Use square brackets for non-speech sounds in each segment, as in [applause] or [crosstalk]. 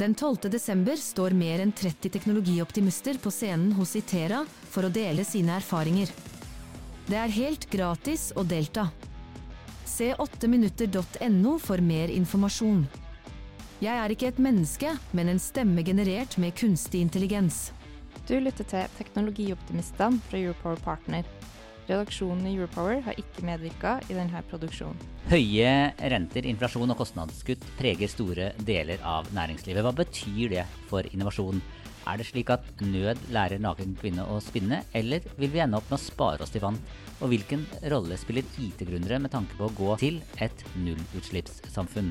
Den 12. desember står mer enn 30 teknologioptimister på scenen hos Itera for å dele sine erfaringer. Det er helt gratis å delta. Se 8minutter.no for mer informasjon. Jeg er ikke et menneske, men en stemme generert med kunstig intelligens. Du lytter til Teknologioptimistene fra Europower Partner. Redaksjonen i Europower har ikke medvirka i denne produksjonen. Høye renter, inflasjon og kostnadskutt preger store deler av næringslivet. Hva betyr det for innovasjon? Er det slik at nød lærer naken kvinne å spinne, eller vil vi ende opp med å spare oss til vann? Og hvilken rolle spiller IT-gründere med tanke på å gå til et nullutslippssamfunn?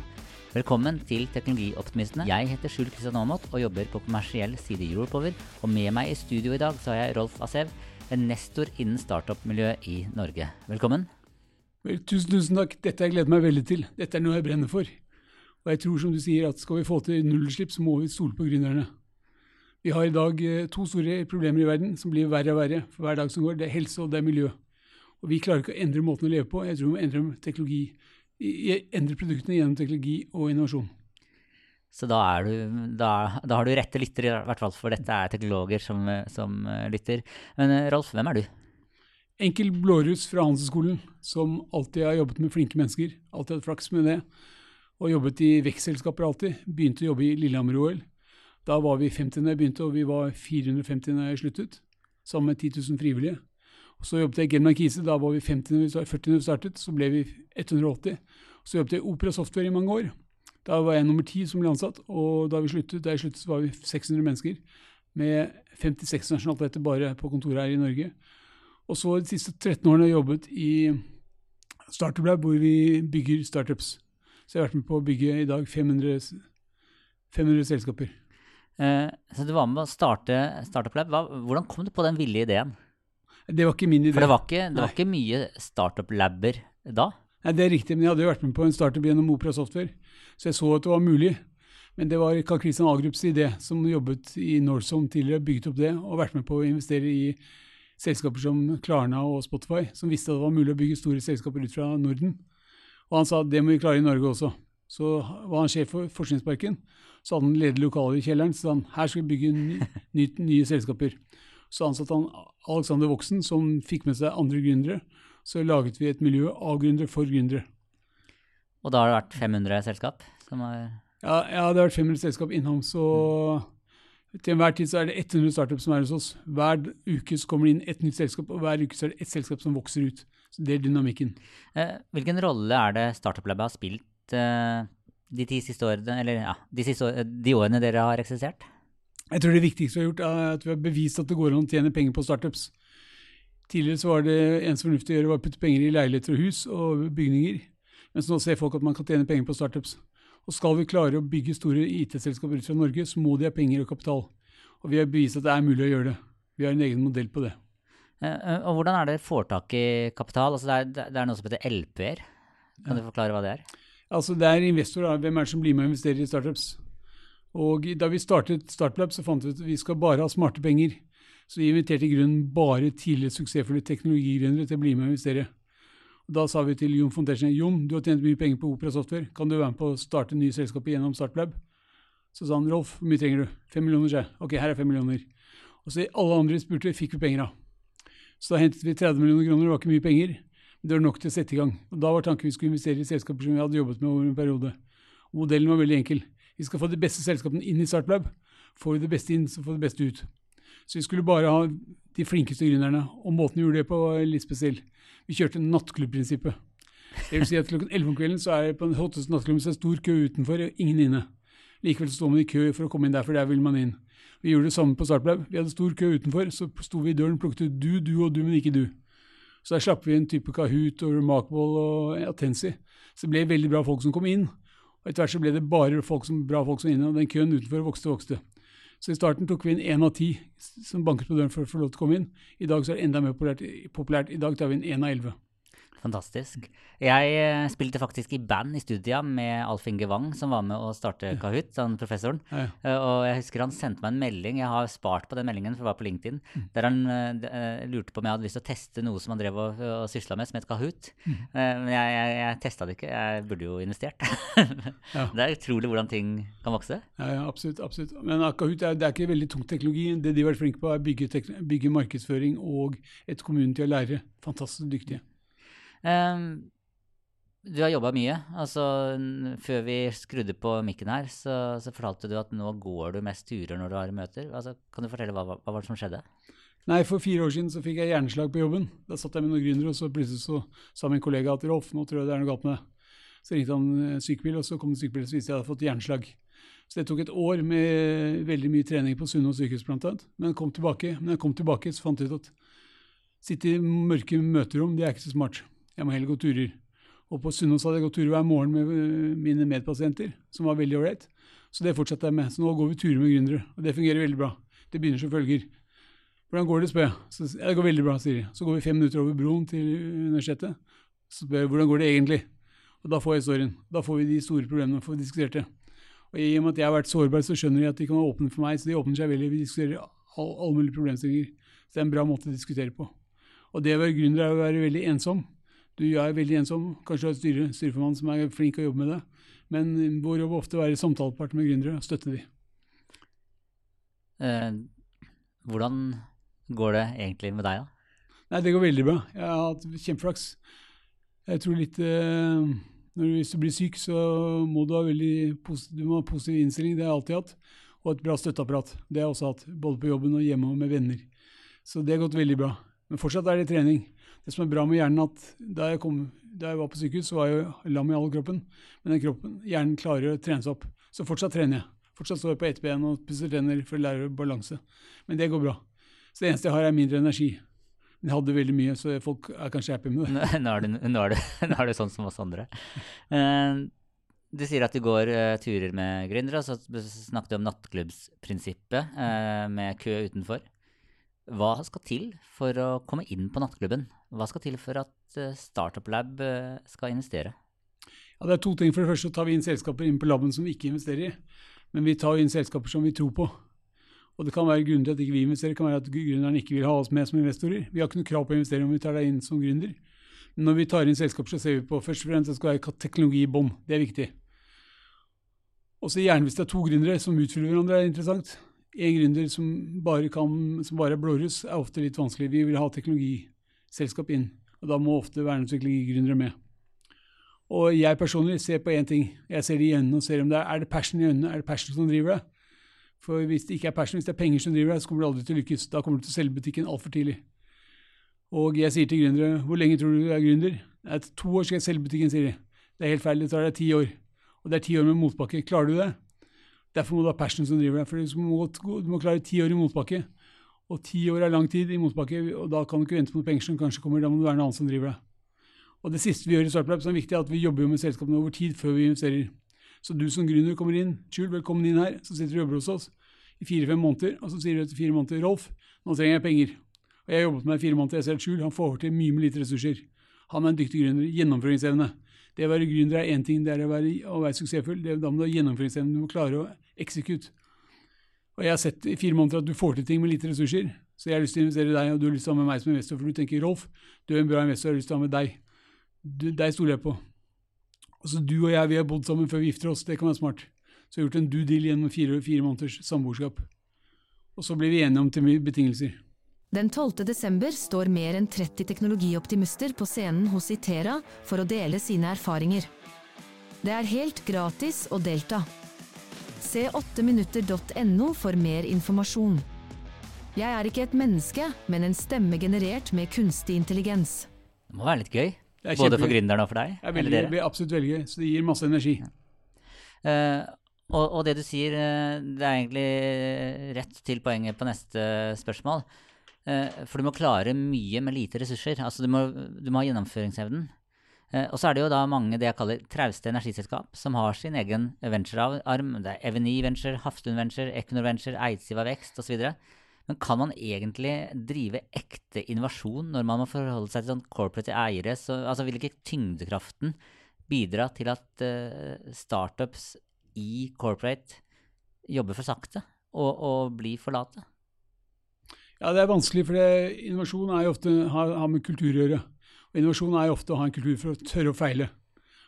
Velkommen til Teknologioptimistene. Jeg heter Skjul Kristian Aamodt og jobber på kommersiell side i Europower. Og med meg i studio i dag så har jeg Rolf Asev, en nestor innen startup-miljøet i Norge. Velkommen. Vel, tusen, tusen takk. Dette har jeg gledet meg veldig til. Dette er noe jeg brenner for. Og jeg tror, som du sier, at skal vi få til nullutslipp, så må vi stole på gründerne. Vi har i dag eh, to store problemer i verden som blir verre og verre for hver dag som går. Det er helse og det er miljø. Og vi klarer ikke å endre måten å leve på. Jeg tror vi må endre, endre produktene gjennom teknologi og innovasjon. Så da, du, da, da, har du rette lyttere, i hvert fall, for dette er teknologer som, som lytter. Men eh, Rolf, hvem er du? Enkel blåruss fra Handelshøyskolen, som alltid har jobbet med flinke mennesker. Alltid hatt flaks med det. Og jobbet i vekstselskaper alltid. Begynte å jobbe i Lillehammer-OL. Da var vi 50 da jeg begynte, og vi var 450 da jeg sluttet. Sammen med 10 000 frivillige. Og så jobbet jeg i Gelman Kise. Da var vi 50 da vi 40 vi startet. Så ble vi 180. Så jobbet jeg i Opera Software i mange år. Da var jeg nummer ti som ble ansatt, og da vi sluttet, da jeg sluttet, var vi 600 mennesker. Med 56 nasjonaliteter bare på kontoret her i Norge. Og så de siste 13 årene har jeg jobbet i Startup Lab, hvor vi bygger startups. Så jeg har vært med på å bygge i dag 500, 500 selskaper. Eh, så du var med å starte Startup Lab. Hva, hvordan kom du på den ville ideen? Det var ikke min idé. For det var ikke, det var ikke mye Startup Labber da? Nei, Det er riktig, men jeg hadde jo vært med på en startup gjennom Opera Software, så jeg så at det var mulig. Men det var Karl Kristian Agrups idé, som jobbet i Northzone tidligere, bygget opp det og vært med på å investere i selskaper som Klarna og Spotify, som visste at det var mulig å bygge store selskaper ut fra Norden. Og han sa at det må vi klare i Norge også. Så var han sjef for Forskningsparken. Så hadde han ledet lokaler i kjelleren, så sa han her skal vi bygge ny, nye selskaper. Så ansatte han Alexander Voksen, som fikk med seg andre gründere så laget vi et miljø av gründere for gründere. Og da har det vært 500 selskap? Ja, ja, det har vært 500 selskap innom. Så mm. til enhver tid så er det 100 startups som er hos oss. Hver uke så kommer det inn et nytt selskap, og hver uke så er det ett selskap som vokser ut. Så Det er dynamikken. Eh, hvilken rolle er det Startup Lab har spilt eh, de ti siste årene, eller ja, de, siste de årene dere har eksistert? Jeg tror det viktigste vi har gjort, er at vi har bevist at det går an å tjene penger på startups. Tidligere så var det eneste fornuftige å gjøre var å putte penger i leiligheter og hus og bygninger. Mens nå ser folk at man kan tjene penger på startups. Og skal vi klare å bygge store IT-selskaper ut fra Norge, så må de ha penger og kapital. Og vi har bevist at det er mulig å gjøre det. Vi har en egen modell på det. Eh, eh, og Hvordan er det får tak i kapital? Altså det, er, det er noe som heter LP-er. Kan ja. du forklare hva det er? Altså Det er investorer. Hvem er det som blir med og investerer i startups? Og Da vi startet Startlab, så fant vi ut at vi skal bare ha smarte penger. Så vi inviterte i grunnen bare tidligere suksessfulle teknologigründere til å bli med og investere. Da sa vi til Jon Foundation Jon, du har tjent mye penger på Opera Software, kan du være med på å starte nye selskaper gjennom Startlab? Så sa han Rolf, hvor mye trenger du? Fem millioner, sa. Ok, her er fem millioner. Og så alle andre spurte fikk vi penger av. Så da hentet vi 30 millioner kroner, det var ikke mye penger, men det var nok til å sette i gang. Og Da var tanken vi skulle investere i selskaper som vi hadde jobbet med over en periode. Og modellen var veldig enkel. Vi skal få de beste selskapene inn i Startlab. Får vi det beste inn, så får vi det beste ut. Så vi skulle bare ha de flinkeste gründerne. Og måten vi gjorde det på, var litt spesiell. Vi kjørte nattklubbprinsippet. Det vil si at klokken 11 om kvelden så er det på den hotteste nattklubben så er det stor kø utenfor og ingen inne. Likevel står man i kø for å komme inn der, for der vil man inn. Vi gjorde det samme på Startblaug. Vi hadde stor kø utenfor, så sto vi i døren og plukket ut du, du og du, men ikke du. Så der slapp vi en type Kahoot og Remarkable og Atensi. Så det ble veldig bra folk som kom inn. Og etter hvert så ble det bare folk som, bra folk som var inne, og den køen utenfor vokste og vokste. Så i starten tok vi inn én av ti som banket på døren for å få lov til å komme inn. I dag så er det enda mer populært. I dag tar vi inn én av elleve. Fantastisk. Jeg eh, spilte faktisk i band i studia med Alf Inge Wang, som var med å starte Kahoot, han professoren. Ja, ja. Eh, og jeg husker han sendte meg en melding, jeg har spart på den meldingen, for å var på LinkedIn, Mm. der han eh, lurte på om jeg hadde lyst til å teste noe som han drev og, og sysla med, som het Kahoot. Mm. Men jeg, jeg, jeg testa det ikke, jeg burde jo investert. [laughs] Ja. Det er utrolig hvordan ting kan vokse. Ja, ja, absolutt. absolutt. Men Kahoot er, det er ikke veldig tung teknologi. Det de har vært flinke på, er bygge, bygge markedsføring og et kommune til å lære. Fantastisk dyktige. Eh, du har jobba mye. altså Før vi skrudde på mikken her, så, så fortalte du at nå går du mest turer når du har møter. Altså, kan du fortelle hva, hva, hva var det som skjedde? Nei, For fire år siden så fikk jeg hjerneslag på jobben. Da satt jeg med noen gründere, og så plutselig så sa min kollega at Rolf, nå tror jeg det er noe galt med deg. Så ringte han eh, sykebil, og så kom det sykebil, så viste at jeg hadde fått hjerneslag. Så det tok et år med veldig mye trening på Sunnaas sykehus annet. Men kom tilbake. Men jeg kom tilbake, så fant jeg ut at sitte i mørke møterom, det er ikke så smart. Jeg må heller gå turer. Og på Sunnaas hadde jeg gått turer hver morgen med øh, mine medpasienter, som var veldig ålreit. Så det fortsetter jeg med. Så nå går vi turer med gründere, og det fungerer veldig bra. Det begynner som følger. Hvordan går det, spør jeg. Så, ja, det går veldig bra, sier de. Så går vi fem minutter over broen til universitetet. Så spør jeg hvordan går det egentlig. Og da får jeg historien. Da får vi de store problemene får diskutert det. Og i og med at jeg har vært sårbar, så skjønner de at de kan være åpne for meg. Så de åpner seg veldig. Vi diskuterer all- alle mulige problemstillinger. Så det er en bra måte å diskutere på. Og det å være gründer er å være veldig ensom. Du er veldig ensom. Kanskje du har et styre, styreformann som er flink til å jobbe med det. Men vår jobb er ofte å være samtalepartner med gründere og støtte de. Eh, hvordan går det egentlig med deg, da? Nei, det går veldig bra. Jeg har hatt kjempeflaks. Jeg tror litt eh, når du, Hvis du blir syk, så må du ha veldig posi- du må ha positiv innstilling. Det har jeg alltid hatt. Og et bra støtteapparat. Det har jeg også hatt. Både på jobben og hjemme og med venner. Så det har gått veldig bra. Men fortsatt er det trening. Det som er bra med hjernen, at da jeg, kom, da jeg var på sykehus, så var jeg lam i all kroppen. Men den kroppen, hjernen klarer å trene seg opp. Så fortsatt trener jeg. Fortsatt står jeg på ett ben og pusser tenner for å lære balanse. Men det går bra. Så det eneste jeg har, er mindre energi. Men jeg hadde veldig mye, så folk er kanskje happy med det. Nå, er, det, nå, er, det, nå er det sånn som oss andre. Uh, du sier at du går uh, turer med gründere, og så snakket du om nattklubbsprinsippet uh, med kø utenfor. Hva skal til for å komme inn på nattklubben? Hva skal til for at eh, Startup Lab eh, skal investere? Ja, det er to ting. For det første tar vi inn selskaper inn på laben som vi ikke investerer i. Men vi tar inn selskaper som vi tror på. Og det kan være grunnen til at ikke vi investerer. Det kan være at gründeren ikke vil ha oss med som investorer. Vi har ikke noe krav på å investere om vi tar deg inn som gründer. Men når vi tar inn selskaper, så ser vi på først og fremst at det skal være teknologi i bånn. Det er viktig. Og så gjerne hvis det er to gründere som utfyller hverandre, er interessant. En gründer som bare, kan, som bare er blåruss, er ofte litt vanskelig. Vi vil ha teknologiselskap inn, og da må ofte verneteknologigründere med. Og jeg personlig ser på én ting. Jeg ser det i øynene og ser om det er, er det passion i øynene. Er det passion som driver deg? For hvis det ikke er passion, hvis det er penger som driver deg, så kommer du aldri til å lykkes. Da kommer du til å selge butikken altfor tidlig. Og jeg sier til gründere hvor lenge tror du du er gründer? Det er to år skal jeg selge butikken, sier de. Det er helt feil, det tar deg ti år. Og det er ti år med motbakke. Klarer du det? Derfor må du ha passion som driver deg. For du må, du må klare ti år i motbakke. Og ti år er lang tid i motbakke, og da kan du ikke vente på noen penger som kanskje kommer. Da må det være noen annen som driver deg. Og det siste vi gjør i Startup, som er viktig, er at vi jobber jo med selskapene over tid før vi investerer. Så du som gründer kommer inn, Kjul, velkommen inn her, så sitter du og jobber hos oss i fire-fem måneder, og så sier du etter fire måneder, Rolf, nå trenger jeg penger. Og jeg har jobbet med deg i fire måneder, jeg ser at Kjul, han får til mye med lite ressurser. Han er en dyktig gründer. Gjennomføringsevne. Det å være gründer er én ting, det er å være, å være suksessfull. Det, da må du ha gjennomføringsevne, du må klare å execute. Og jeg har sett i fire måneder at du får til ting med lite ressurser, så jeg har lyst til å investere i deg, og du har lyst til å ha med meg som investor, for du tenker, Rolf, du er en bra investor, jeg har lyst til å ha med deg. Du, deg stoler jeg på. Altså Du og jeg vi har bodd sammen før vi gifter oss, det kan være smart. Så jeg har gjort en do deal gjennom fire, fire måneders samboerskap. Og så blir vi enige om betingelser. Den 12. desember står mer enn 30 teknologioptimister på scenen hos Itera for å dele sine erfaringer. Det er helt gratis å delta. Se 8minutter.no for mer informasjon. Jeg er ikke et menneske, men en stemme generert med kunstig intelligens. Det må være litt gøy. Både for gründeren og for deg. Jeg eller velger, dere. vil absolutt velge, så det gir masse energi. Uh, og, og det du sier, eh, det er egentlig rett til poenget på neste spørsmål. Eh, for du må klare mye med lite ressurser. Altså du må, du må ha gjennomføringsevnen. Eh, og så er det jo da mange det jeg kaller trauste energiselskap, som har sin egen venturearm. Det er Eveny Venture, Hafslund Venture, Equinor Venture, Eidsiva Vekst osv. Men kan man egentlig drive ekte innovasjon når man må forholde seg til sånn corporate eiere? Så, altså Vil ikke tyngdekraften bidra til at uh, startups i corporate jobber for sakte og, og blir for late? Ja, det er vanskelig, for innovasjon er jo ofte, har, har, med kultur å gjøre. Og innovasjon er jo ofte å ha en kultur for å tørre å feile.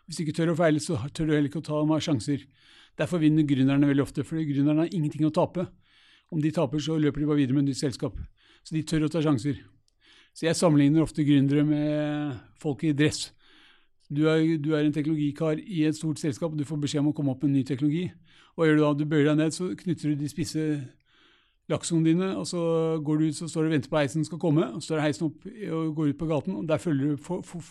Hvis du ikke tør å feile, så tør du heller ikke å ta noen sjanser. Derfor vinner gründerne veldig ofte, for gründerne har ingenting å tape. Om de taper, så løper de bare videre med et nytt selskap. Så de tør å ta sjanser. Så jeg sammenligner ofte gründere med folk i dress. Du er, du er, en teknologikar i et stort selskap, og du får beskjed om å komme opp med en ny teknologi. Hva gjør du da? Du bøyer deg ned, så knytter du de spisse laksene dine, og så går du ut, så står du og venter på heisen skal komme. og Så står heisen opp og går ut på gaten, og der følger du for, for,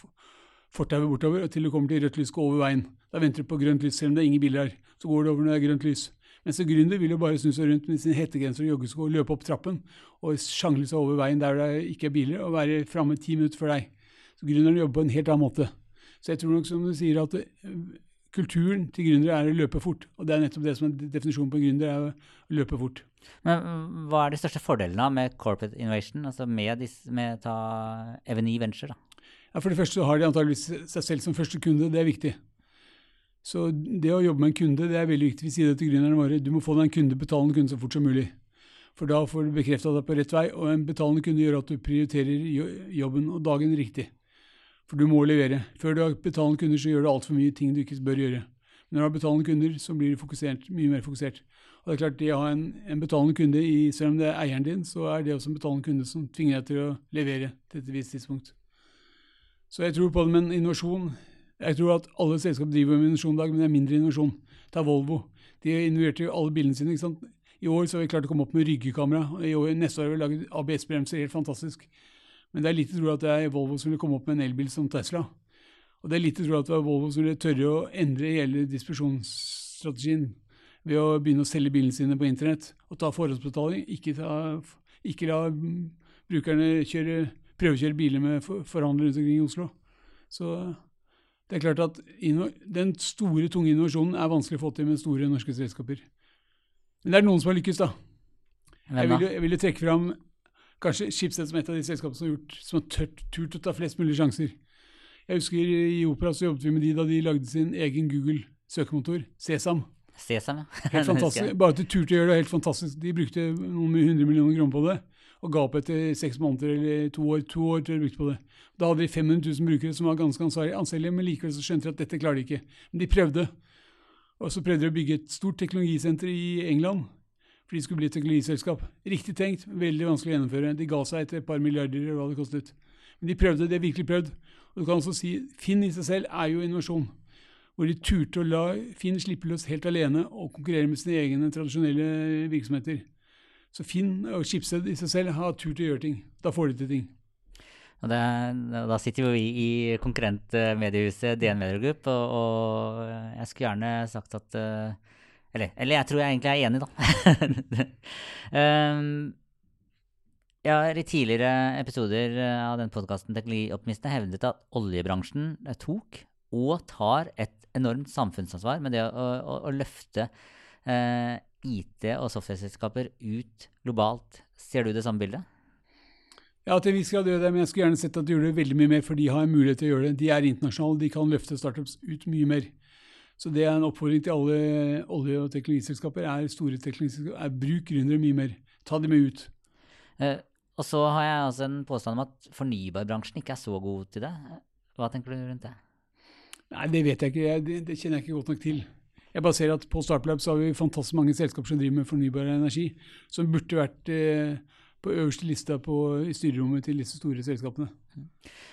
fortauet bortover til du kommer til rødt lys, går over veien. Da venter du på grønt lys, selv om det er ingen biler her. Så går du over når det er grønt lys. Mens en gründer vil jo bare snu seg rundt med sin hettegenser og joggesko og løpe opp trappen og sjangle seg over veien der det ikke er biler, og være framme ti minutter før deg. Så gründeren jobber på en helt annen måte. Så jeg tror nok, som du sier, at kulturen til gründere er å løpe fort. Og det er nettopp det som er definisjonen på en gründer, er å løpe fort. Men hva er de største fordelene med corporate innovation, altså med, disse, med ta Eveny Venture? da? Ja, For det første har de antageligvis seg selv som første kunde, det er viktig. Så det å jobbe med en kunde det er veldig viktig. Vi sier det til gründerne våre. Du må få deg en kunde, betalende kunde så fort som mulig. For da får du bekrefta deg på rett vei, og en betalende kunde gjør at du prioriterer jobben og dagen riktig. For du må levere. Før du har betalende kunder, så gjør du altfor mye ting du ikke bør gjøre. Når du har betalende kunder, så blir du mye mer fokusert. Og det er klart, det å ha en, en betalende kunde, i, selv om det er eieren din, så er det også en betalende kunde som tvinger deg til å levere til et visst tidspunkt. Så jeg tror på det med en innovasjon. Jeg tror at alle selskap driver med innovasjon i dag, men det er mindre innovasjon. Ta Volvo. De innoverte jo alle bilene sine. ikke sant? I år så har vi klart å komme opp med ryggekamera. I år, neste år har vi laget ABS-bremser. Helt fantastisk. Men det er lite tro at det er Volvo som vil komme opp med en elbil som Tesla. Og det er lite tro at det var Volvo som ville tørre å endre hele distribusjonsstrategien ved å begynne å selge bilene sine på internett og ta forhåndsbetaling. Ikke, ta, ikke la brukerne kjøre, prøvekjøre biler med forhandlere rundt omkring i Oslo. Så det er klart at den store, tunge innovasjonen er vanskelig å få til med store norske selskaper. Men det er noen som har lykkes, da. Jeg vil, jeg vil trekke fram kanskje Schibsted som et av de selskapene som har, gjort, som har tørt, turt å ta flest mulig sjanser. Jeg husker I Opera så jobbet vi med de da de lagde sin egen Google-søkemotor, Sesam. Sesam, ja. helt [laughs] fantastisk. Bare at de turte å gjøre det helt fantastisk. De brukte noen hundre millioner kroner på det, og ga opp etter seks måneder eller to år. To år tror jeg brukte på det. Da hadde de 500 000 brukere som var ganske anselige, men likevel så skjønte de at dette klarer de ikke. Men de prøvde. Og så prøvde de å bygge et stort teknologisenter i England for de skulle bli et teknologiselskap. Riktig tenkt, veldig vanskelig å gjennomføre. De ga seg etter et par milliarder eller hva det kostet. Men de prøvde, de har virkelig prøvd. Og du kan også si Finn i seg selv er jo innovasjon. Hvor de turte å la Finn slippe løs helt alene og konkurrere med sine egne tradisjonelle virksomheter. Så Finn og Schibsted i seg selv har turt å gjøre ting. Da får de til ting. Det, da sitter jo vi i konkurrentmediehuset DN Media Group, og, og, jeg skulle gjerne sagt at uh, eller, eller, jeg tror jeg egentlig er enig, da. um, [laughs] jeg har i tidligere episoder eh, av den podkasten Teknologioptimistene hevdet at oljebransjen eh, tok og tar et enormt samfunnsansvar med det å, å, å løfte eh, IT- og software-selskaper ut globalt. Ser du det samme bildet? Ja, til en viss grad gjør det, men jeg skulle gjerne sett at de gjør det veldig mye mer, for de har mulighet til å gjøre det. De er internasjonale, de kan løfte startups ut mye mer. Så det er en oppfordring til alle olje- og teknologiselskaper. Er store teknologiselskaper, er Bruk gründere mye mer. Ta dem med ut. Eh, og så har jeg altså en påstand om at fornybarbransjen ikke er så god til det. Hva tenker du rundt det? Nei, Det vet jeg ikke. Det, det kjenner jeg ikke godt nok til. Jeg bare ser at På Startlab så har vi fantastisk mange selskaper som driver med fornybar energi, som burde vært eh, på øverste lista på, i styrerommet til disse store selskapene.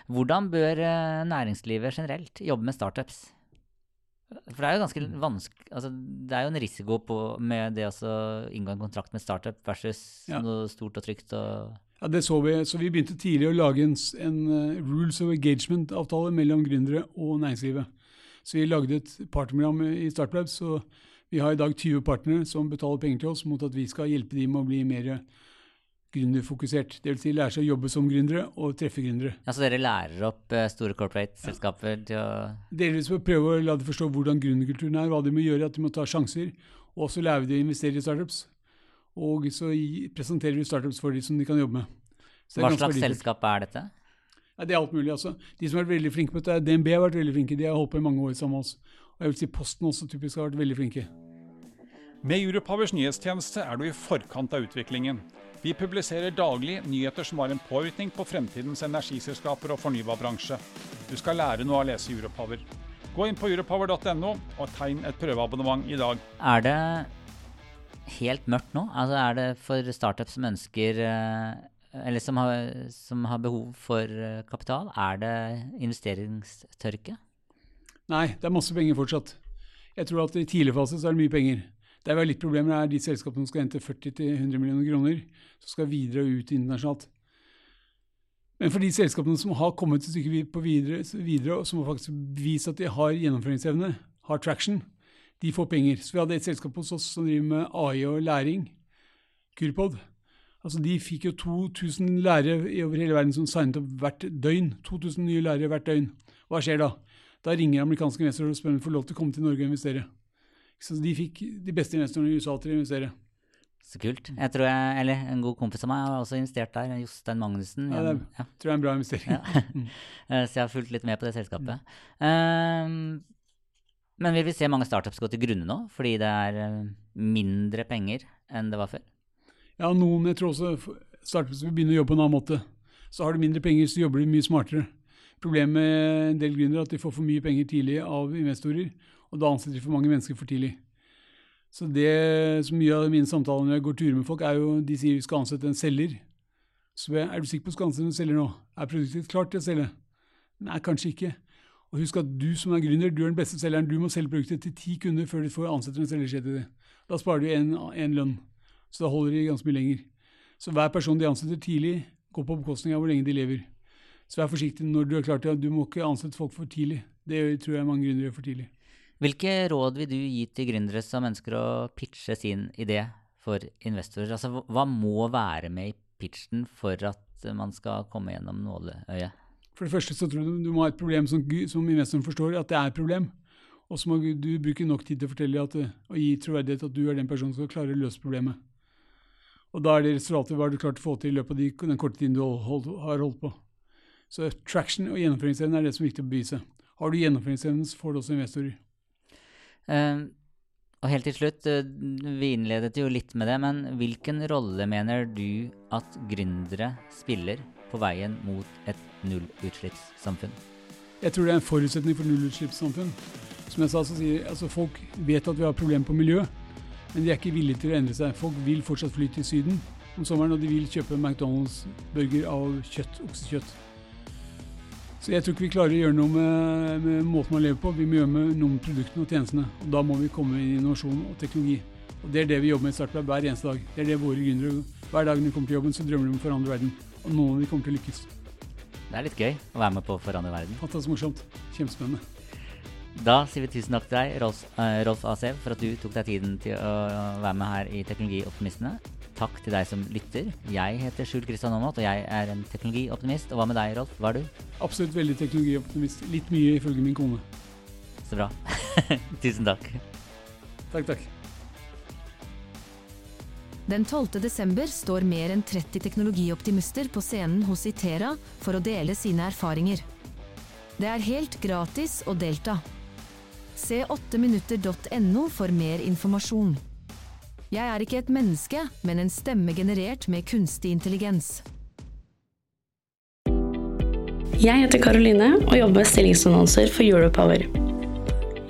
Hvordan bør eh, næringslivet generelt jobbe med startups? For det er jo ganske vanskelig altså, Det er jo en risiko på, med det å inngå en kontrakt med startup versus ja. noe stort og trygt. Og ja, det så vi. Så vi begynte tidlig å lage en, en uh, rules of engagement-avtale mellom gründere og næringslivet. Så vi lagde et partnerprogram i Startlab. Så vi har i dag 20 partnere som betaler penger til oss mot at vi skal hjelpe dem med å bli mer gründerfokusert. Dvs. Si lære seg å jobbe som gründere og treffe gründere. Ja, Så dere lærer opp eh, store corporate-selskaper til å Delvis ved å prøve å la dem forstå hvordan gründerkulturen er, hva de må gjøre, at de må ta sjanser. Og også lærer dem å investere i startups. Og så presenterer vi startups for de som de kan jobbe med. Så Hva slags verdifullt. selskap er dette? Ja, det er alt mulig. altså. De som har vært veldig flinke på dette, DNB har vært veldig flinke. De har holdt på i mange år sammen med oss. Og jeg vil si Posten også typisk har vært veldig flinke. Med Europowers nyhetstjeneste er du i forkant av utviklingen. Vi publiserer daglig nyheter som har en påvirkning på fremtidens energiselskaper og fornybarbransje. Du skal lære noe av å lese Europower. Gå inn på europower.no og tegn et prøveabonnement i dag. Er det helt mørkt nå? Altså Er det for startups som ønsker eh, Eller som har, som har behov for eh, kapital, er det investeringstørke? Nei, det er masse penger fortsatt. Jeg tror at i tidlig fase så er det mye penger. Det er har litt problemer, er de selskapene som skal hente 40-100 millioner kroner, som skal videre og ut internasjonalt. Men for de selskapene som har kommet et stykke videre, videre, og som har faktisk vist at de har gjennomføringsevne, har traction, de får penger. Så vi hadde et selskap hos oss som driver med AI og læring, Kurpod. Altså De fikk jo 2000 lærere i over hele verden som signet opp hvert døgn. 2000 nye lærere hvert døgn. Hva skjer da? Da ringer amerikanske investorer og spør om de får lov til å komme til Norge og investere. Så de fikk de beste investorene i USA til å investere. Så kult. Jeg tror jeg, eller En god kompis av meg har også investert der, Jostein Magnussen. Ja, det er- ja. Tror jeg er en bra investering. Ja. [laughs] Eh, Så jeg har fulgt litt med på det selskapet. Ehm, men vil vi se mange startups gå til grunne nå, fordi det er eh, mindre penger enn det var før? Ja, noen jeg tror også startups vil begynne å jobbe på en annen måte. Så har de mindre penger, så jobber de mye smartere. Problemet med en del gründere er at de får for mye penger tidlig av investorer, og da ansetter de for mange mennesker for tidlig. Så det så mye av mine samtaler når jeg går turer med folk, er jo de sier vi skal ansette en selger. Så er du sikker på at du skal ansette en selger nå? Er produktet klart til å selge? Nei, kanskje ikke. Og husk at du som er gründer, du er den beste selgeren. Du må selge produktet til ti kunder før du får ansette en selger til det. Da sparer du en lønn. Så da holder de ganske mye lenger. Så hver person de ansetter tidlig, går på bekostning av hvor lenge de lever. Så vær forsiktig når du er klar til at du må ikke ansette folk for tidlig. Det tror jeg mange gründere gjør for tidlig. Hvilke råd vil du gi til gründere som ønsker å pitche sin idé for investorer? Altså, hva må være med i pitchen for at man skal komme gjennom nåløyet? For det første så tror du du må ha et problem som, som investoren forstår at det er et problem. Og så må du bruke nok tid til å fortelle at, eh, og gi troverdighet at du er den personen som skal klare å løse problemet. Og da er det resultatet hva har du klart å få til i løpet av de, den korte tiden du hold, har holdt på. Så traction og gjennomføringsevne er det som er viktig å bevise. Har du gjennomføringsevne, så får du også investorer. Uh, og helt til slutt, eh, vi innledet jo litt med det, men hvilken rolle mener du at gründere spiller på veien mot et nullutslippssamfunn? Jeg tror det er en forutsetning for nullutslippssamfunn. Som jeg sa, så sier altså folk vet at vi har problemer på miljø, men de er ikke villige til å endre seg. Folk vil fortsatt fly til Syden om sommeren, og de vil kjøpe McDonald's-burger av kjøtt, oksekjøtt. Så jeg tror ikke vi klarer å gjøre noe med, med måten man lever på. Vi må gjøre noe med produktene og tjenestene. Og da må vi komme med innovasjon og teknologi. Og Det er det vi jobber med i Startup hver eneste dag. Det er det våre gründere Hver dag når de kommer til jobben, så drømmer de om å forandre verden. Og noen av de kommer til å lykkes. Det er litt gøy å være med på å forandre verden. Fantastisk morsomt. Kjempespennende. Da sier vi tusen takk til deg, Rolf, uh, Rolf Asev, for at du tok deg tiden til å være med her i Teknologioptimistene. Takk til deg som lytter. Jeg heter Skjul Kristian Aamodt, og jeg er en teknologioptimist. Og hva med deg, Rolf? Hva er du? Absolutt veldig teknologioptimist. Litt mye ifølge min kone. Så bra. [laughs] tusen takk. Takk, takk. Den 12. desember står mer enn 30 teknologioptimister på scenen hos Itera for å dele sine erfaringer. Det er helt gratis å delta. Se 8minutter.no for mer informasjon. Jeg er ikke et menneske, men en stemme generert med kunstig intelligens. Jeg heter Karoline og jobber med stillingsannonser for Europower.